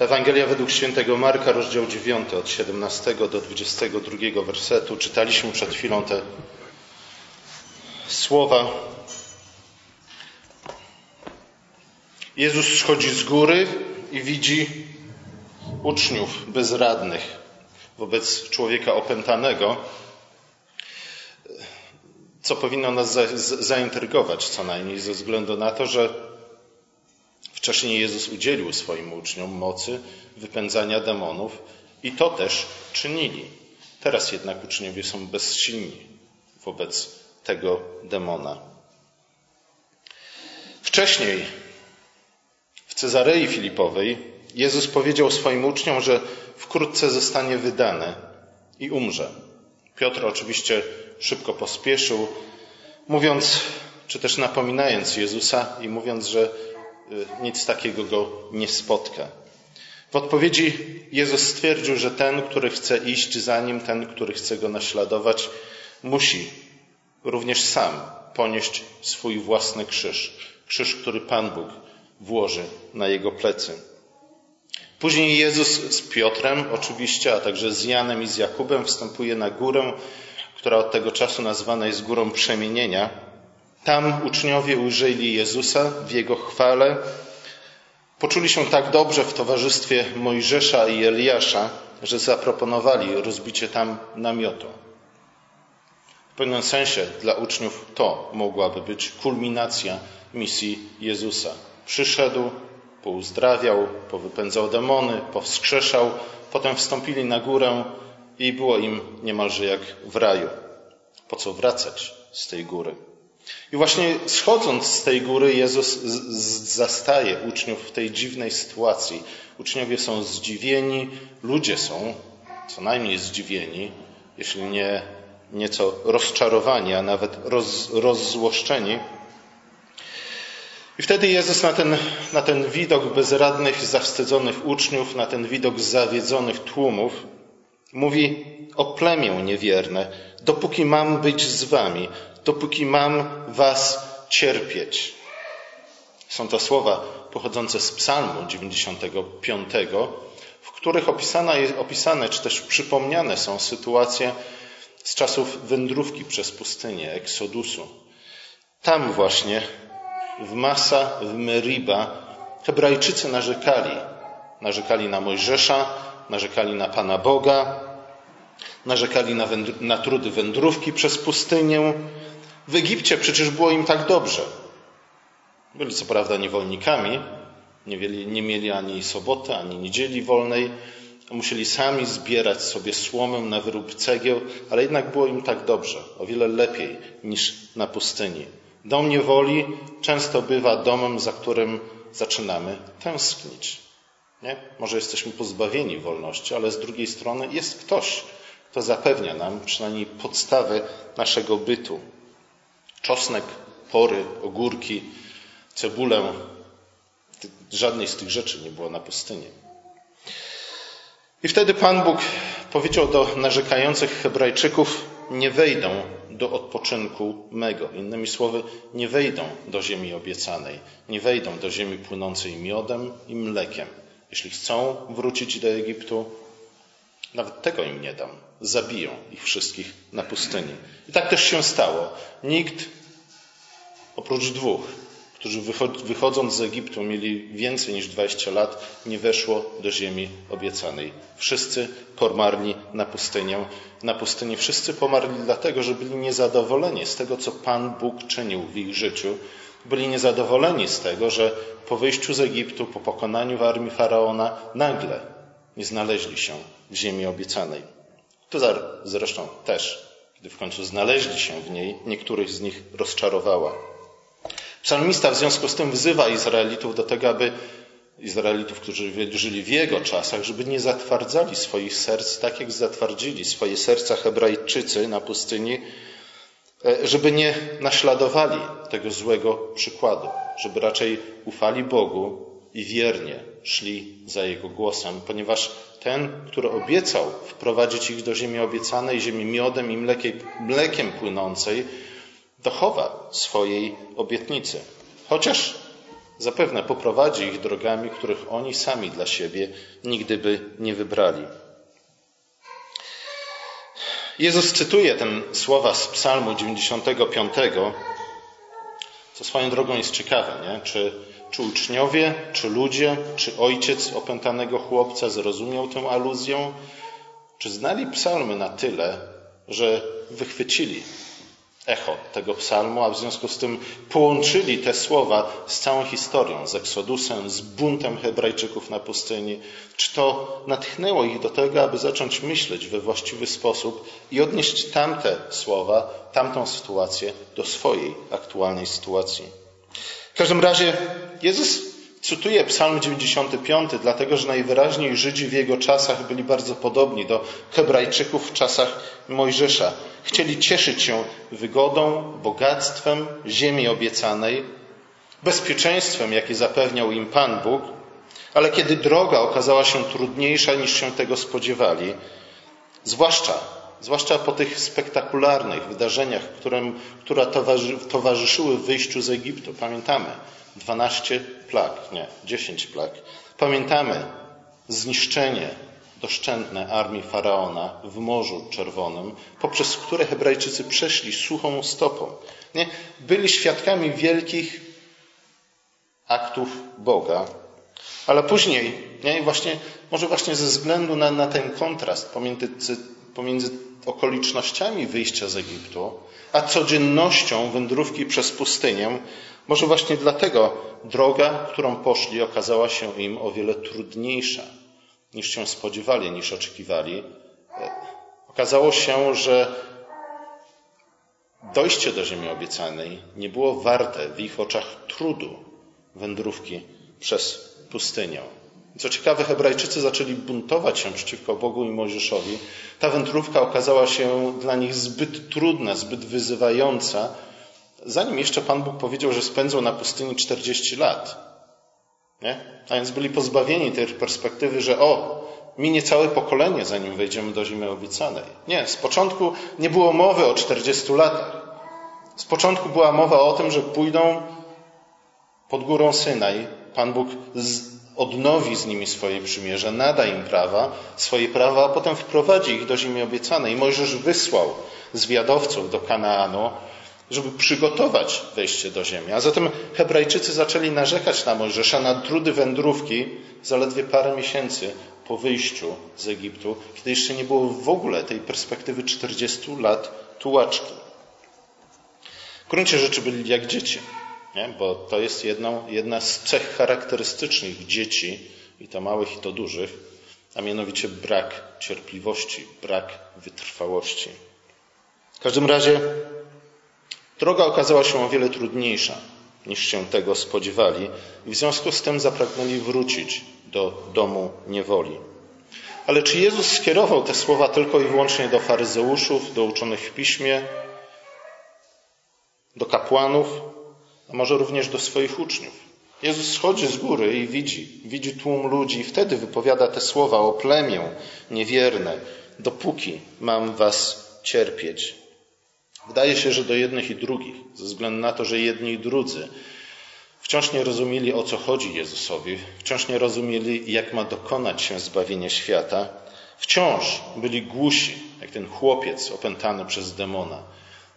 Ewangelia według świętego Marka, rozdział 9, od 17 do 22 wersetu. Czytaliśmy przed chwilą te słowa. Jezus schodzi z góry i widzi uczniów bezradnych wobec człowieka opętanego, co powinno nas zaintrygować co najmniej ze względu na to, że Wcześniej Jezus udzielił swoim uczniom mocy wypędzania demonów i to też czynili. Teraz jednak uczniowie są bezsilni wobec tego demona. Wcześniej w Cezarei Filipowej Jezus powiedział swoim uczniom, że wkrótce zostanie wydany i umrze. Piotr oczywiście szybko pospieszył, mówiąc, czy też napominając Jezusa i mówiąc, że nic takiego go nie spotka. W odpowiedzi Jezus stwierdził, że ten, który chce iść za nim, ten, który chce go naśladować, musi również sam ponieść swój własny krzyż. Krzyż, który Pan Bóg włoży na jego plecy. Później Jezus z Piotrem, oczywiście, a także z Janem i z Jakubem wstępuje na górę, która od tego czasu nazwana jest górą przemienienia, tam uczniowie ujrzeli Jezusa w Jego chwale, poczuli się tak dobrze w towarzystwie Mojżesza i Eliasza, że zaproponowali rozbicie tam namiotu. W pewnym sensie dla uczniów to mogłaby być kulminacja misji Jezusa. Przyszedł, pouzdrawiał, powypędzał demony, powskrzeszał, potem wstąpili na górę i było im niemalże jak w raju. Po co wracać z tej góry? I właśnie schodząc z tej góry, Jezus zastaje uczniów w tej dziwnej sytuacji. Uczniowie są zdziwieni, ludzie są co najmniej zdziwieni, jeśli nie nieco rozczarowani, a nawet roz, rozzłoszczeni. I wtedy Jezus na ten, na ten widok bezradnych, zawstydzonych uczniów, na ten widok zawiedzonych tłumów, mówi o plemię niewierne, dopóki mam być z wami, dopóki mam was cierpieć. Są to słowa pochodzące z Psalmu 95, w których opisane, opisane czy też przypomniane są sytuacje z czasów wędrówki przez pustynię, eksodusu. Tam właśnie w Masa, w Meriba Hebrajczycy narzekali. Narzekali na Mojżesza, narzekali na Pana Boga, narzekali na, na trudy wędrówki przez pustynię, w Egipcie przecież było im tak dobrze. Byli co prawda niewolnikami, nie mieli, nie mieli ani soboty, ani niedzieli wolnej. Musieli sami zbierać sobie słomę na wyrób cegieł, ale jednak było im tak dobrze, o wiele lepiej niż na pustyni. Dom niewoli często bywa domem, za którym zaczynamy tęsknić. Nie? Może jesteśmy pozbawieni wolności, ale z drugiej strony jest ktoś, kto zapewnia nam przynajmniej podstawy naszego bytu czosnek, pory, ogórki, cebulę. Żadnej z tych rzeczy nie było na pustyni. I wtedy Pan Bóg powiedział do narzekających Hebrajczyków: Nie wejdą do odpoczynku mego. Innymi słowy, nie wejdą do ziemi obiecanej, nie wejdą do ziemi płynącej miodem i mlekiem. Jeśli chcą wrócić do Egiptu, nawet tego im nie dam. Zabiją ich wszystkich na pustyni. I tak też się stało. Nikt oprócz dwóch, którzy wychodząc z Egiptu mieli więcej niż 20 lat, nie weszło do ziemi obiecanej. Wszyscy pomarli na pustynię. Na pustyni wszyscy pomarli dlatego, że byli niezadowoleni z tego, co Pan Bóg czynił w ich życiu. Byli niezadowoleni z tego, że po wyjściu z Egiptu, po pokonaniu w armii faraona, nagle nie znaleźli się w ziemi obiecanej. To zresztą też, gdy w końcu znaleźli się w niej, niektórych z nich rozczarowała. Psalmista w związku z tym wzywa Izraelitów do tego, aby Izraelitów, którzy żyli w jego czasach, żeby nie zatwardzali swoich serc, tak jak zatwardzili swoje serca Hebrajczycy na pustyni, e, żeby nie naśladowali tego złego przykładu, żeby raczej ufali Bogu i wiernie szli za Jego głosem, ponieważ ten, który obiecał wprowadzić ich do ziemi obiecanej, ziemi miodem i mlekiem, płynącej, dochowa swojej obietnicy. Chociaż zapewne poprowadzi ich drogami, których oni sami dla siebie nigdy by nie wybrali. Jezus cytuje ten słowa z Psalmu 95, co swoją drogą jest ciekawe, nie? Czy, czy uczniowie, czy ludzie, czy ojciec opętanego chłopca zrozumiał tę aluzję? Czy znali psalmy na tyle, że wychwycili echo tego psalmu, a w związku z tym połączyli te słowa z całą historią, z Eksodusem, z buntem Hebrajczyków na pustyni. Czy to natchnęło ich do tego, aby zacząć myśleć we właściwy sposób i odnieść tamte słowa, tamtą sytuację do swojej aktualnej sytuacji? W każdym razie Jezus Cytuję Psalm 95, dlatego że najwyraźniej Żydzi w jego czasach byli bardzo podobni do Hebrajczyków w czasach Mojżesza. Chcieli cieszyć się wygodą, bogactwem ziemi obiecanej, bezpieczeństwem, jakie zapewniał im Pan Bóg, ale kiedy droga okazała się trudniejsza niż się tego spodziewali, zwłaszcza, zwłaszcza po tych spektakularnych wydarzeniach, które towarzyszyły wyjściu z Egiptu, pamiętamy, 12 plag, nie, 10 plag. Pamiętamy zniszczenie doszczętne armii faraona w Morzu Czerwonym, poprzez które Hebrajczycy przeszli suchą stopą. Nie? Byli świadkami wielkich aktów Boga, ale później, nie? Właśnie, może właśnie ze względu na, na ten kontrast pomiędzy, pomiędzy okolicznościami wyjścia z Egiptu, a codziennością wędrówki przez pustynię, może właśnie dlatego droga, którą poszli, okazała się im o wiele trudniejsza niż się spodziewali, niż oczekiwali. Okazało się, że dojście do ziemi obiecanej nie było warte w ich oczach trudu wędrówki przez pustynię. Co ciekawe, Hebrajczycy zaczęli buntować się przeciwko Bogu i Mojżeszowi. Ta wędrówka okazała się dla nich zbyt trudna, zbyt wyzywająca, zanim jeszcze Pan Bóg powiedział, że spędzą na pustyni 40 lat. Nie? A więc byli pozbawieni tej perspektywy, że o, minie całe pokolenie, zanim wejdziemy do ziemi obiecanej. Nie, z początku nie było mowy o 40 latach. Z początku była mowa o tym, że pójdą pod górą Synaj. Pan Bóg odnowi z nimi swoje przymierze, nada im prawa, swoje prawa, a potem wprowadzi ich do ziemi obiecanej. Mojżesz wysłał zwiadowców do Kanaanu, żeby przygotować wejście do ziemi. A zatem Hebrajczycy zaczęli narzekać na Mojżesza na trudy wędrówki zaledwie parę miesięcy po wyjściu z Egiptu, kiedy jeszcze nie było w ogóle tej perspektywy 40 lat tułaczki. W gruncie rzeczy byli jak dzieci, nie? bo to jest jedna z cech charakterystycznych dzieci, i to małych, i to dużych, a mianowicie brak cierpliwości, brak wytrwałości. W każdym razie Droga okazała się o wiele trudniejsza niż się tego spodziewali i w związku z tym zapragnęli wrócić do domu niewoli. Ale czy Jezus skierował te słowa tylko i wyłącznie do faryzeuszów, do uczonych w piśmie, do kapłanów, a może również do swoich uczniów? Jezus schodzi z góry i widzi, widzi tłum ludzi i wtedy wypowiada te słowa o plemię niewierne, dopóki mam was cierpieć. Wydaje się, że do jednych i drugich, ze względu na to, że jedni i drudzy wciąż nie rozumieli, o co chodzi Jezusowi, wciąż nie rozumieli, jak ma dokonać się zbawienie świata, wciąż byli głusi, jak ten chłopiec opętany przez demona.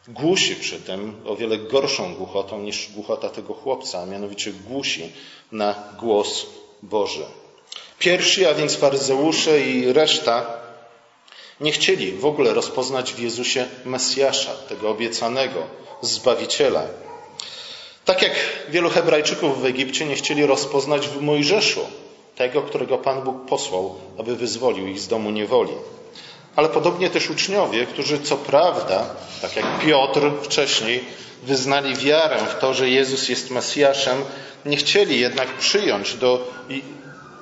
Głusi przy tym o wiele gorszą głuchotą niż głuchota tego chłopca, a mianowicie głusi na głos Boży. Pierwsi, a więc faryzeusze i reszta nie chcieli w ogóle rozpoznać w Jezusie Mesjasza, tego obiecanego Zbawiciela. Tak jak wielu Hebrajczyków w Egipcie nie chcieli rozpoznać w Mojżeszu tego, którego Pan Bóg posłał, aby wyzwolił ich z domu niewoli. Ale podobnie też uczniowie, którzy co prawda, tak jak Piotr wcześniej, wyznali wiarę w to, że Jezus jest Mesjaszem, nie chcieli jednak przyjąć do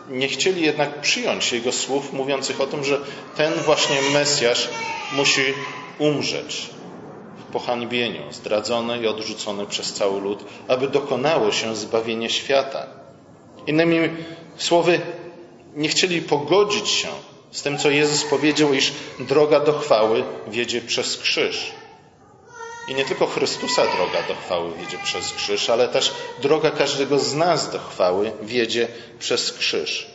nie chcieli jednak przyjąć Jego słów mówiących o tym, że ten właśnie Mesjasz musi umrzeć w pohańbieniu, zdradzony i odrzucony przez cały lud, aby dokonało się zbawienie świata. Innymi słowy, nie chcieli pogodzić się z tym, co Jezus powiedział, iż droga do chwały wiedzie przez krzyż. I nie tylko Chrystusa droga do chwały wiedzie przez krzyż, ale też droga każdego z nas do chwały wiedzie przez krzyż.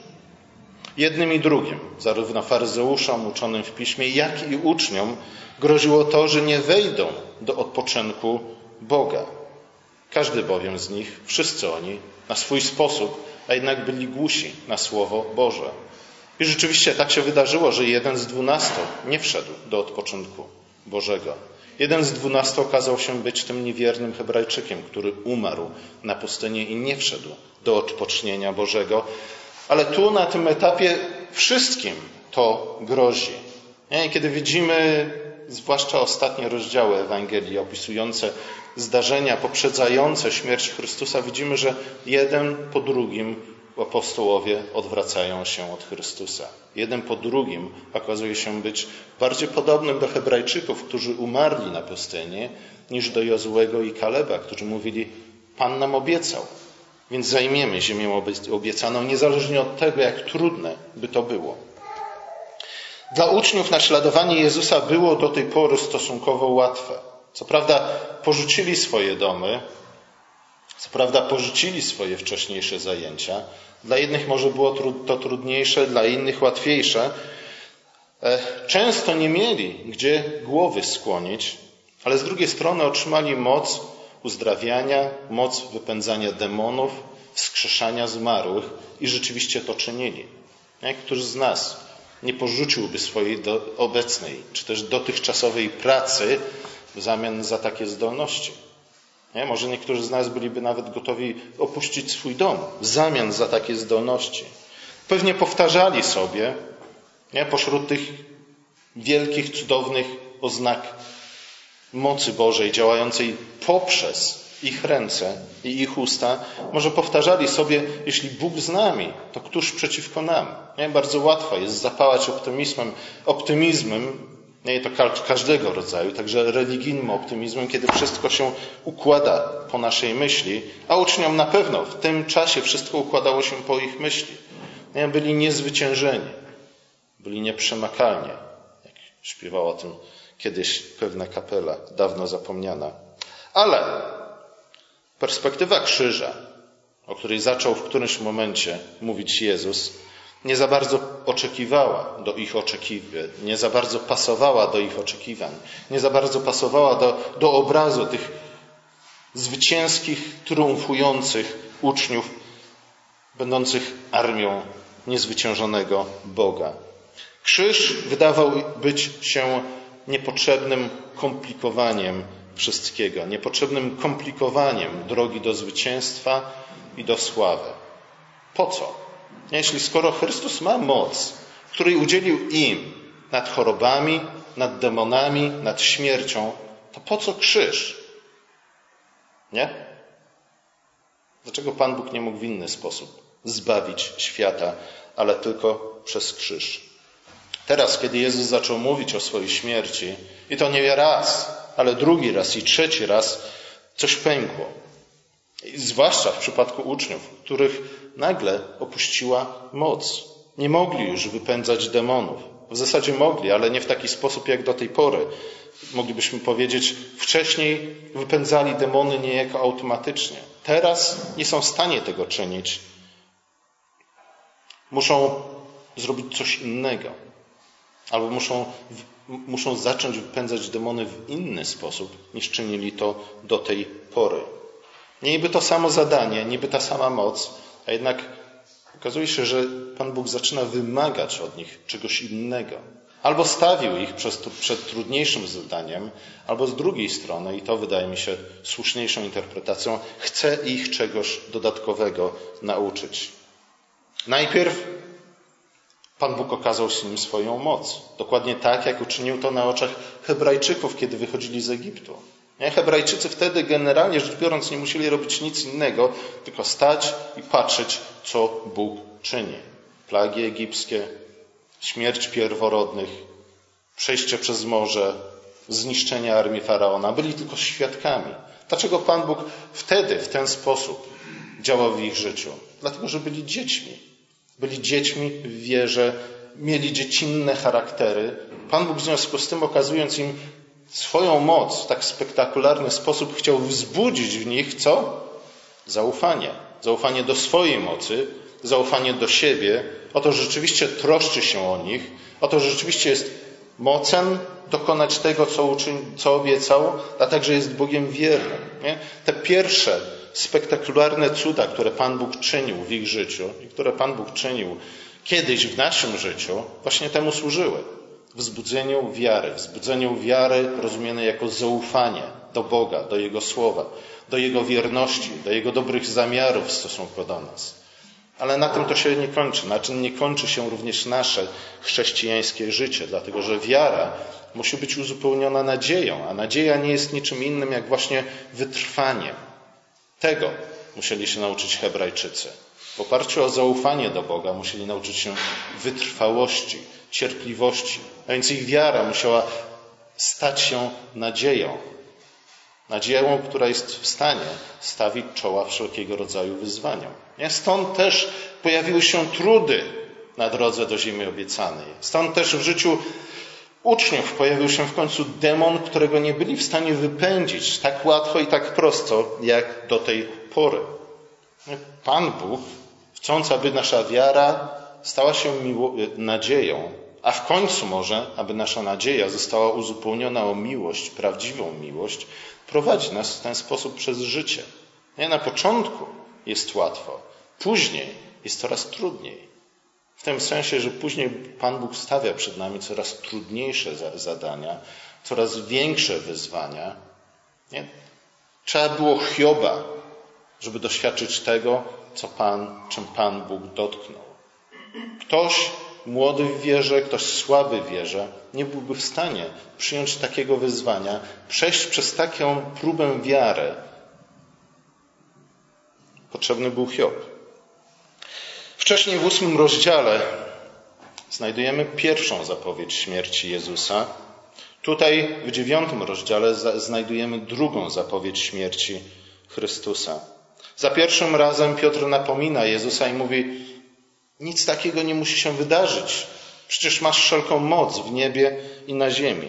Jednym i drugim, zarówno faryzeuszom uczonym w piśmie, jak i uczniom, groziło to, że nie wejdą do odpoczynku Boga. Każdy bowiem z nich, wszyscy oni, na swój sposób, a jednak byli głusi na Słowo Boże. I rzeczywiście tak się wydarzyło, że jeden z dwunastu nie wszedł do odpoczynku Bożego. Jeden z dwunastu okazał się być tym niewiernym Hebrajczykiem, który umarł na pustyni i nie wszedł do odpocznienia Bożego. Ale tu na tym etapie wszystkim to grozi. I kiedy widzimy zwłaszcza ostatnie rozdziały Ewangelii opisujące zdarzenia poprzedzające śmierć Chrystusa, widzimy, że jeden po drugim apostołowie odwracają się od Chrystusa. Jeden po drugim okazuje się być bardziej podobnym do Hebrajczyków, którzy umarli na pustyni, niż do Jozłego i Kaleba, którzy mówili: Pan nam obiecał, więc zajmiemy ziemię obiecaną, niezależnie od tego, jak trudne by to było. Dla uczniów naśladowanie Jezusa było do tej pory stosunkowo łatwe. Co prawda porzucili swoje domy, co prawda porzucili swoje wcześniejsze zajęcia. Dla jednych może było to trudniejsze, dla innych łatwiejsze. E, często nie mieli gdzie głowy skłonić, ale z drugiej strony otrzymali moc uzdrawiania, moc wypędzania demonów, wskrzeszania zmarłych i rzeczywiście to czynili. Jak którzy z nas nie porzuciłby swojej obecnej czy też dotychczasowej pracy w zamian za takie zdolności? Nie? Może niektórzy z nas byliby nawet gotowi opuścić swój dom w zamian za takie zdolności. Pewnie powtarzali sobie nie? pośród tych wielkich, cudownych oznak mocy Bożej działającej poprzez ich ręce i ich usta, może powtarzali sobie, jeśli Bóg z nami, to któż przeciwko nam? Nie? Bardzo łatwo jest zapałać optymizmem, optymizmem, to każdego rodzaju, także religijnym optymizmem, kiedy wszystko się układa po naszej myśli, a uczniom na pewno w tym czasie wszystko układało się po ich myśli. Nie? Byli niezwyciężeni, byli nieprzemakalni, jak śpiewała o tym kiedyś pewna kapela, dawno zapomniana. Ale perspektywa krzyża, o której zaczął w którymś momencie mówić Jezus, nie za bardzo oczekiwała do ich oczekiwań, nie za bardzo pasowała do ich oczekiwań, nie za bardzo pasowała do, do obrazu tych zwycięskich, triumfujących uczniów, będących armią niezwyciężonego Boga. Krzyż wydawał być się niepotrzebnym komplikowaniem wszystkiego, niepotrzebnym komplikowaniem drogi do zwycięstwa i do sławy. Po co? Jeśli skoro Chrystus ma moc, której udzielił im nad chorobami, nad demonami, nad śmiercią, to po co krzyż? Nie? Dlaczego Pan Bóg nie mógł w inny sposób zbawić świata, ale tylko przez krzyż? Teraz, kiedy Jezus zaczął mówić o swojej śmierci, i to nie raz, ale drugi raz i trzeci raz, coś pękło. Zwłaszcza w przypadku uczniów, których nagle opuściła moc. Nie mogli już wypędzać demonów. W zasadzie mogli, ale nie w taki sposób jak do tej pory. Moglibyśmy powiedzieć, wcześniej wypędzali demony niejako automatycznie. Teraz nie są w stanie tego czynić. Muszą zrobić coś innego. Albo muszą, muszą zacząć wypędzać demony w inny sposób, niż czynili to do tej pory. Niby to samo zadanie, niby ta sama moc, a jednak okazuje się, że Pan Bóg zaczyna wymagać od nich czegoś innego. Albo stawił ich przed trudniejszym zadaniem, albo z drugiej strony, i to wydaje mi się słuszniejszą interpretacją, chce ich czegoś dodatkowego nauczyć. Najpierw Pan Bóg okazał im swoją moc. Dokładnie tak, jak uczynił to na oczach Hebrajczyków, kiedy wychodzili z Egiptu. Hebrajczycy wtedy generalnie rzecz biorąc nie musieli robić nic innego, tylko stać i patrzeć, co Bóg czyni. Plagi egipskie, śmierć pierworodnych, przejście przez morze, zniszczenie armii faraona. Byli tylko świadkami. Dlaczego Pan Bóg wtedy w ten sposób działał w ich życiu? Dlatego, że byli dziećmi. Byli dziećmi w wierze, mieli dziecinne charaktery. Pan Bóg w związku z tym, okazując im swoją moc w tak spektakularny sposób chciał wzbudzić w nich co? Zaufanie. Zaufanie do swojej mocy, zaufanie do siebie, o to, że rzeczywiście troszczy się o nich, o to, że rzeczywiście jest mocen dokonać tego, co, uczyń, co obiecał, a także jest Bogiem wiernym. Nie? Te pierwsze spektakularne cuda, które Pan Bóg czynił w ich życiu i które Pan Bóg czynił kiedyś w naszym życiu, właśnie temu służyły. Wzbudzeniu wiary, wzbudzeniu wiary rozumianej jako zaufanie do Boga, do Jego słowa, do Jego wierności, do Jego dobrych zamiarów w stosunku do nas. Ale na tym to się nie kończy. Na czym nie kończy się również nasze chrześcijańskie życie, dlatego że wiara musi być uzupełniona nadzieją, a nadzieja nie jest niczym innym jak właśnie wytrwanie. Tego musieli się nauczyć Hebrajczycy. W oparciu o zaufanie do Boga musieli nauczyć się wytrwałości, cierpliwości, a więc ich wiara musiała stać się nadzieją. Nadzieją, która jest w stanie stawić czoła wszelkiego rodzaju wyzwaniom. Stąd też pojawiły się trudy na drodze do ziemi obiecanej. Stąd też w życiu uczniów pojawił się w końcu demon, którego nie byli w stanie wypędzić tak łatwo i tak prosto, jak do tej pory. Pan Bóg, chcąc, aby nasza wiara stała się nadzieją, a w końcu może, aby nasza nadzieja została uzupełniona o miłość, prawdziwą miłość, prowadzi nas w ten sposób przez życie. Nie na początku jest łatwo, później jest coraz trudniej. W tym sensie, że później Pan Bóg stawia przed nami coraz trudniejsze zadania, coraz większe wyzwania. Nie? Trzeba było Hioba, żeby doświadczyć tego, co Pan, czym Pan Bóg dotknął. Ktoś młody w wierze, ktoś słaby w wierze nie byłby w stanie przyjąć takiego wyzwania, przejść przez taką próbę wiary. Potrzebny był Hiob. Wcześniej w ósmym rozdziale znajdujemy pierwszą zapowiedź śmierci Jezusa. Tutaj w dziewiątym rozdziale znajdujemy drugą zapowiedź śmierci Chrystusa. Za pierwszym razem Piotr napomina Jezusa i mówi: Nic takiego nie musi się wydarzyć. Przecież masz wszelką moc w niebie i na ziemi.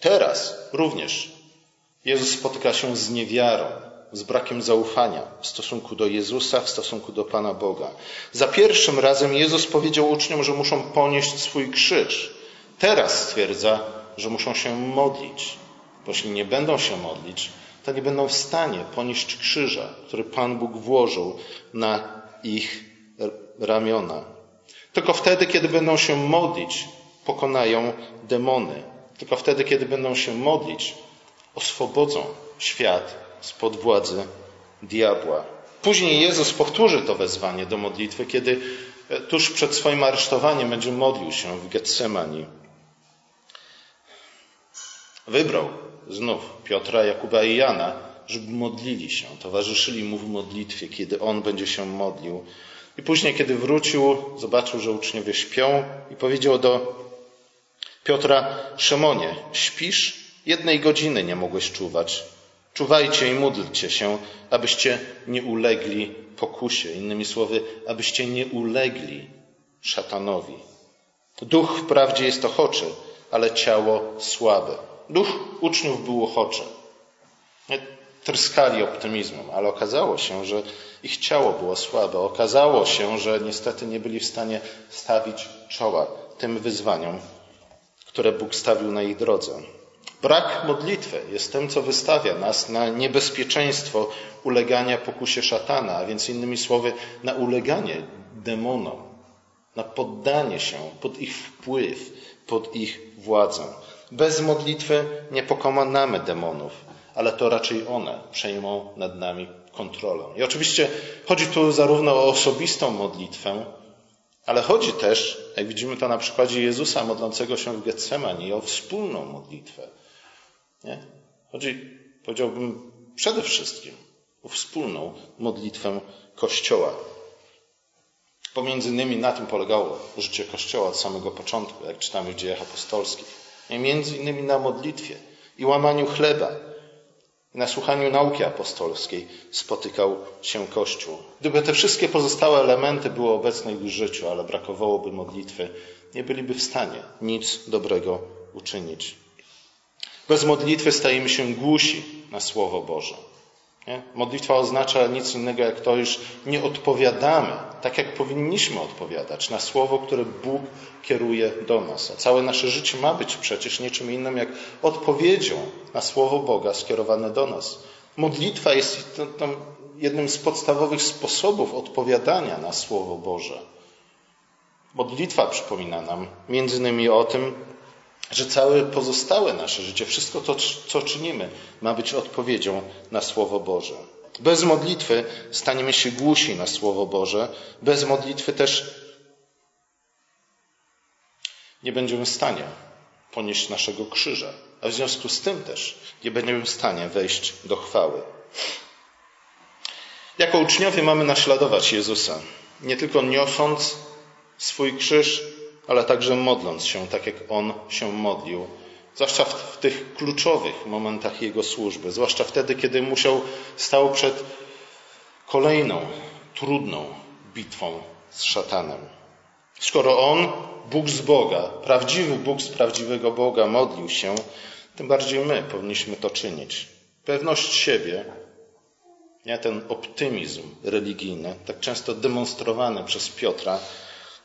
Teraz również Jezus spotyka się z niewiarą, z brakiem zaufania w stosunku do Jezusa, w stosunku do Pana Boga. Za pierwszym razem Jezus powiedział uczniom, że muszą ponieść swój krzyż. Teraz stwierdza, że muszą się modlić, bo jeśli nie będą się modlić, to nie będą w stanie ponieść krzyża, który Pan Bóg włożył na ich ramiona. Tylko wtedy, kiedy będą się modlić, pokonają demony. Tylko wtedy, kiedy będą się modlić, oswobodzą świat spod władzy diabła. Później Jezus powtórzy to wezwanie do modlitwy, kiedy e, tuż przed swoim aresztowaniem będzie modlił się w Getsemani. Wybrał znów Piotra, Jakuba i Jana, żeby modlili się, towarzyszyli mu w modlitwie, kiedy on będzie się modlił. I później, kiedy wrócił, zobaczył, że uczniowie śpią i powiedział do Piotra: Szymonie, śpisz? Jednej godziny nie mogłeś czuwać. Czuwajcie i módlcie się, abyście nie ulegli pokusie. Innymi słowy, abyście nie ulegli szatanowi. Duch wprawdzie jest ochoczy, ale ciało słabe. Duch uczniów był ochoczy. Tryskali optymizmem, ale okazało się, że ich ciało było słabe. Okazało się, że niestety nie byli w stanie stawić czoła tym wyzwaniom, które Bóg stawił na ich drodze. Brak modlitwy jest tym, co wystawia nas na niebezpieczeństwo ulegania pokusie szatana, a więc innymi słowy, na uleganie demonom, na poddanie się pod ich wpływ, pod ich władzę. Bez modlitwy nie pokonamy demonów, ale to raczej one przejmą nad nami kontrolę. I oczywiście chodzi tu zarówno o osobistą modlitwę, ale chodzi też, jak widzimy to na przykładzie Jezusa modlącego się w Getsemani, o wspólną modlitwę. Nie? Chodzi, powiedziałbym, przede wszystkim o wspólną modlitwę Kościoła. Pomiędzy innymi na tym polegało życie Kościoła od samego początku, jak czytamy w dziejach apostolskich. I między innymi na modlitwie i łamaniu chleba, na słuchaniu nauki apostolskiej spotykał się Kościół. Gdyby te wszystkie pozostałe elementy były obecne w życiu, ale brakowałoby modlitwy, nie byliby w stanie nic dobrego uczynić. Bez modlitwy stajemy się głusi na Słowo Boże. Nie? Modlitwa oznacza nic innego jak to, iż nie odpowiadamy tak, jak powinniśmy odpowiadać na słowo, które Bóg kieruje do nas. A całe nasze życie ma być przecież niczym innym jak odpowiedzią na słowo Boga skierowane do nas. Modlitwa jest jednym z podstawowych sposobów odpowiadania na słowo Boże. Modlitwa przypomina nam między innymi o tym, że całe pozostałe nasze życie, wszystko to, co czynimy, ma być odpowiedzią na Słowo Boże. Bez modlitwy staniemy się głusi na Słowo Boże. Bez modlitwy też nie będziemy w stanie ponieść naszego krzyża, a w związku z tym też nie będziemy w stanie wejść do chwały. Jako uczniowie mamy naśladować Jezusa, nie tylko niosąc swój krzyż, ale także modląc się tak, jak On się modlił, zwłaszcza w, w tych kluczowych momentach Jego służby, zwłaszcza wtedy, kiedy musiał, stał przed kolejną, trudną bitwą z szatanem. Skoro On, Bóg z Boga, prawdziwy Bóg z prawdziwego Boga modlił się, tym bardziej my powinniśmy to czynić. Pewność siebie, nie, ten optymizm religijny, tak często demonstrowany przez Piotra,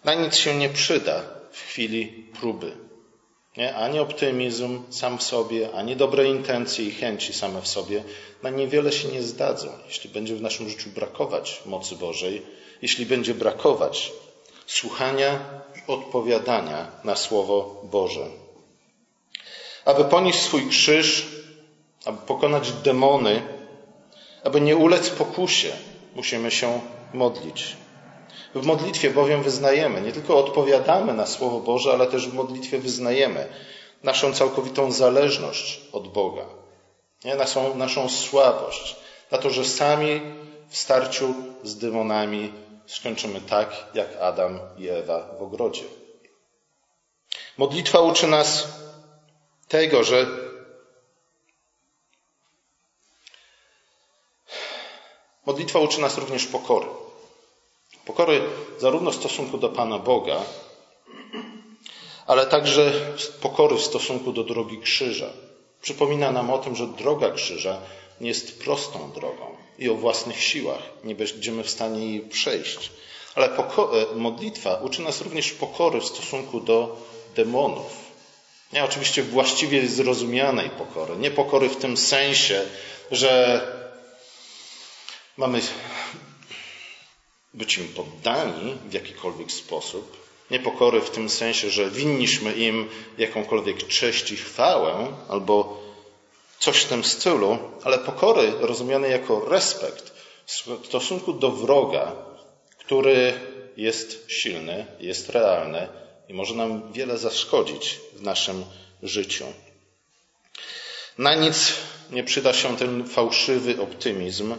na nic się nie przyda w chwili próby. Nie? Ani optymizm sam w sobie, ani dobre intencje i chęci same w sobie na niewiele się nie zdadzą, jeśli będzie w naszym życiu brakować mocy Bożej, jeśli będzie brakować słuchania i odpowiadania na Słowo Boże. Aby ponieść swój krzyż, aby pokonać demony, aby nie ulec pokusie, musimy się modlić. W modlitwie bowiem wyznajemy, nie tylko odpowiadamy na Słowo Boże, ale też w modlitwie wyznajemy naszą całkowitą zależność od Boga, nie? Naszą, naszą słabość, na to, że sami w starciu z demonami skończymy tak, jak Adam i Ewa w ogrodzie. Modlitwa uczy nas tego, że modlitwa uczy nas również pokory. Pokory zarówno w stosunku do Pana Boga, ale także pokory w stosunku do drogi krzyża. Przypomina nam o tym, że droga krzyża nie jest prostą drogą i o własnych siłach nie będziemy w stanie jej przejść. Ale e, modlitwa uczy nas również pokory w stosunku do demonów. Nie oczywiście właściwie zrozumianej pokory. Nie pokory w tym sensie, że mamy być im poddani w jakikolwiek sposób, niepokory w tym sensie, że winniśmy im jakąkolwiek cześć i chwałę albo coś w tym stylu, ale pokory rozumiane jako respekt w stosunku do wroga, który jest silny, jest realny i może nam wiele zaszkodzić w naszym życiu. Na nic nie przyda się ten fałszywy optymizm,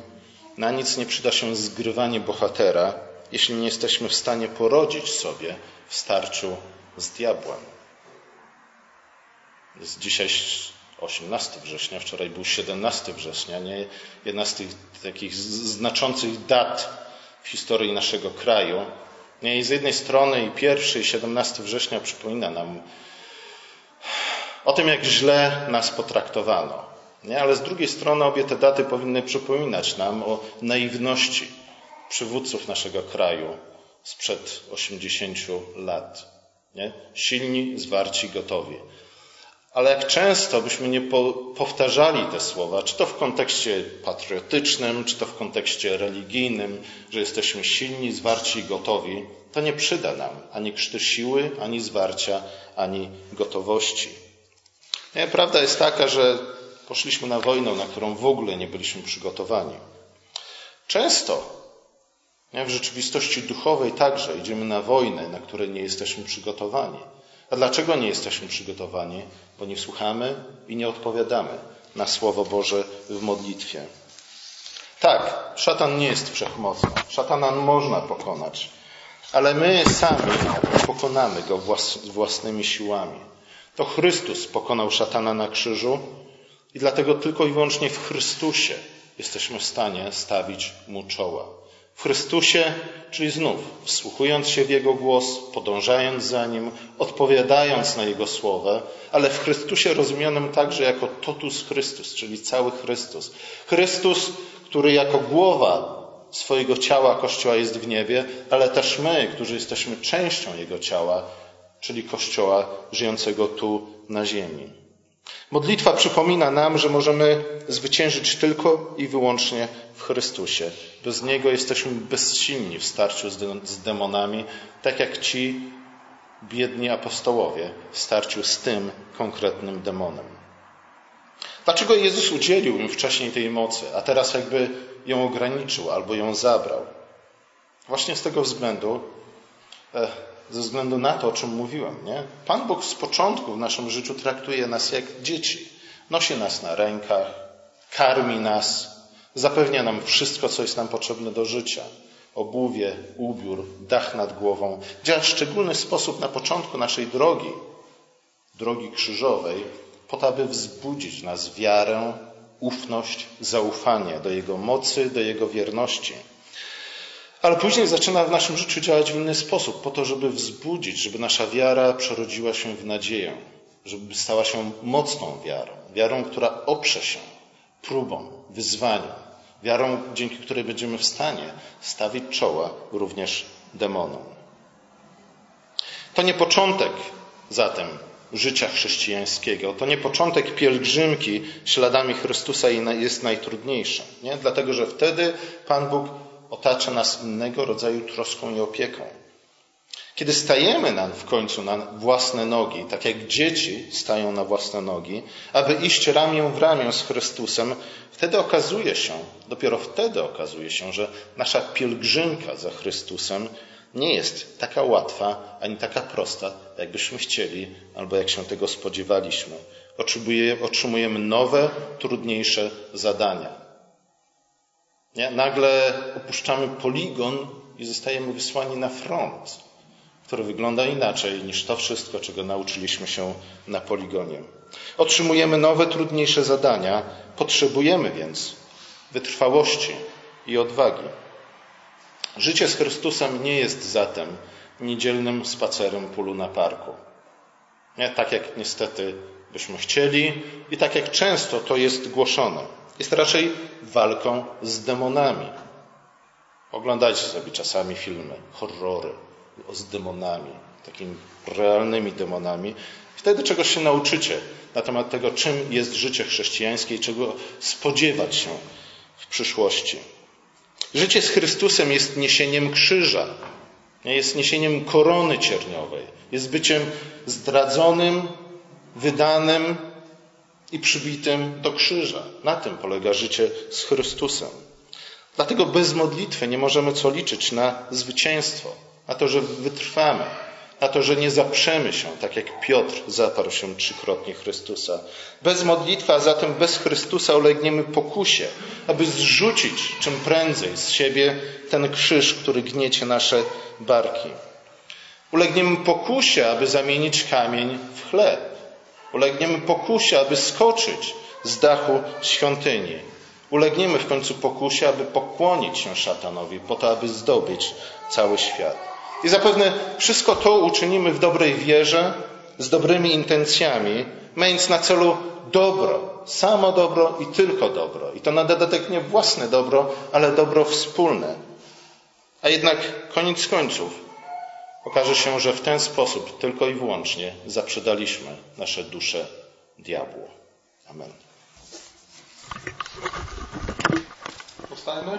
na nic nie przyda się zgrywanie bohatera, jeśli nie jesteśmy w stanie porodzić sobie w starciu z diabłem. Jest dzisiaj 18 września, wczoraj był 17 września, nie? jedna z tych takich znaczących dat w historii naszego kraju. Nie? I z jednej strony i pierwszy, i 17 września przypomina nam o tym, jak źle nas potraktowano. Nie? Ale z drugiej strony obie te daty powinny przypominać nam o naiwności przywódców naszego kraju sprzed 80 lat. Nie? Silni, zwarci, gotowi. Ale jak często byśmy nie powtarzali te słowa, czy to w kontekście patriotycznym, czy to w kontekście religijnym, że jesteśmy silni, zwarci i gotowi, to nie przyda nam ani krzty siły, ani zwarcia, ani gotowości. Nie? Prawda jest taka, że Poszliśmy na wojnę, na którą w ogóle nie byliśmy przygotowani. Często w rzeczywistości duchowej także idziemy na wojnę, na której nie jesteśmy przygotowani. A dlaczego nie jesteśmy przygotowani? Bo nie słuchamy i nie odpowiadamy na Słowo Boże w modlitwie. Tak, szatan nie jest wszechmocny. Szatana można pokonać, ale my sami pokonamy go własnymi siłami. To Chrystus pokonał szatana na krzyżu i dlatego tylko i wyłącznie w Chrystusie jesteśmy w stanie stawić mu czoła. W Chrystusie, czyli znów wsłuchując się w Jego głos, podążając za Nim, odpowiadając na Jego słowa, ale w Chrystusie rozumianym także jako totus Chrystus, czyli cały Chrystus. Chrystus, który jako głowa swojego ciała Kościoła jest w niebie, ale też my, którzy jesteśmy częścią Jego ciała, czyli Kościoła żyjącego tu na ziemi. Modlitwa przypomina nam, że możemy zwyciężyć tylko i wyłącznie w Chrystusie. Bez Niego jesteśmy bezsilni w starciu z demonami, tak jak ci biedni apostołowie w starciu z tym konkretnym demonem. Dlaczego Jezus udzielił im wcześniej tej mocy, a teraz jakby ją ograniczył albo ją zabrał? Właśnie z tego względu, e, ze względu na to, o czym mówiłem. Nie? Pan Bóg z początku w naszym życiu traktuje nas jak dzieci. Nosi nas na rękach, karmi nas, zapewnia nam wszystko, co jest nam potrzebne do życia. Obuwie, ubiór, dach nad głową. Działa w szczególny sposób na początku naszej drogi, drogi krzyżowej, po to, aby wzbudzić w nas wiarę, ufność, zaufanie do Jego mocy, do Jego wierności. Ale później zaczyna w naszym życiu działać w inny sposób, po to, żeby wzbudzić, żeby nasza wiara przerodziła się w nadzieję, żeby stała się mocną wiarą, wiarą, która oprze się próbom, wyzwaniom, wiarą, dzięki której będziemy w stanie stawić czoła również demonom. To nie początek zatem życia chrześcijańskiego, to nie początek pielgrzymki śladami Chrystusa jest najtrudniejszy, nie? dlatego że wtedy Pan Bóg otacza nas innego rodzaju troską i opieką. Kiedy stajemy na, w końcu na własne nogi, tak jak dzieci stają na własne nogi, aby iść ramię w ramię z Chrystusem, wtedy okazuje się, dopiero wtedy okazuje się, że nasza pielgrzymka za Chrystusem nie jest taka łatwa ani taka prosta, jakbyśmy chcieli albo jak się tego spodziewaliśmy. Otrzymujemy nowe, trudniejsze zadania. Nie? Nagle opuszczamy poligon i zostajemy wysłani na front, który wygląda inaczej niż to wszystko, czego nauczyliśmy się na poligonie. Otrzymujemy nowe, trudniejsze zadania, potrzebujemy więc wytrwałości i odwagi. Życie z Chrystusem nie jest zatem niedzielnym spacerem polu na parku. Nie? Tak jak niestety byśmy chcieli i tak jak często to jest głoszone jest raczej walką z demonami. Oglądajcie sobie czasami filmy, horrory z demonami, takimi realnymi demonami. Wtedy czegoś się nauczycie na temat tego, czym jest życie chrześcijańskie i czego spodziewać się w przyszłości. Życie z Chrystusem jest niesieniem krzyża, jest niesieniem korony cierniowej, jest byciem zdradzonym, wydanym, i przybitym do krzyża. Na tym polega życie z Chrystusem. Dlatego bez modlitwy nie możemy co liczyć na zwycięstwo, na to, że wytrwamy, na to, że nie zaprzemy się, tak jak Piotr zaparł się trzykrotnie Chrystusa. Bez modlitwy, a zatem bez Chrystusa ulegniemy pokusie, aby zrzucić czym prędzej z siebie ten krzyż, który gniecie nasze barki. Ulegniemy pokusie, aby zamienić kamień w chleb Ulegniemy pokusie, aby skoczyć z dachu świątyni. Ulegniemy w końcu pokusie, aby pokłonić się szatanowi, po to, aby zdobyć cały świat. I zapewne wszystko to uczynimy w dobrej wierze, z dobrymi intencjami, mając na celu dobro, samo dobro i tylko dobro. I to na dodatek nie własne dobro, ale dobro wspólne. A jednak koniec końców Okaże się, że w ten sposób tylko i wyłącznie zaprzedaliśmy nasze dusze diabłu. Amen. Powstajmy.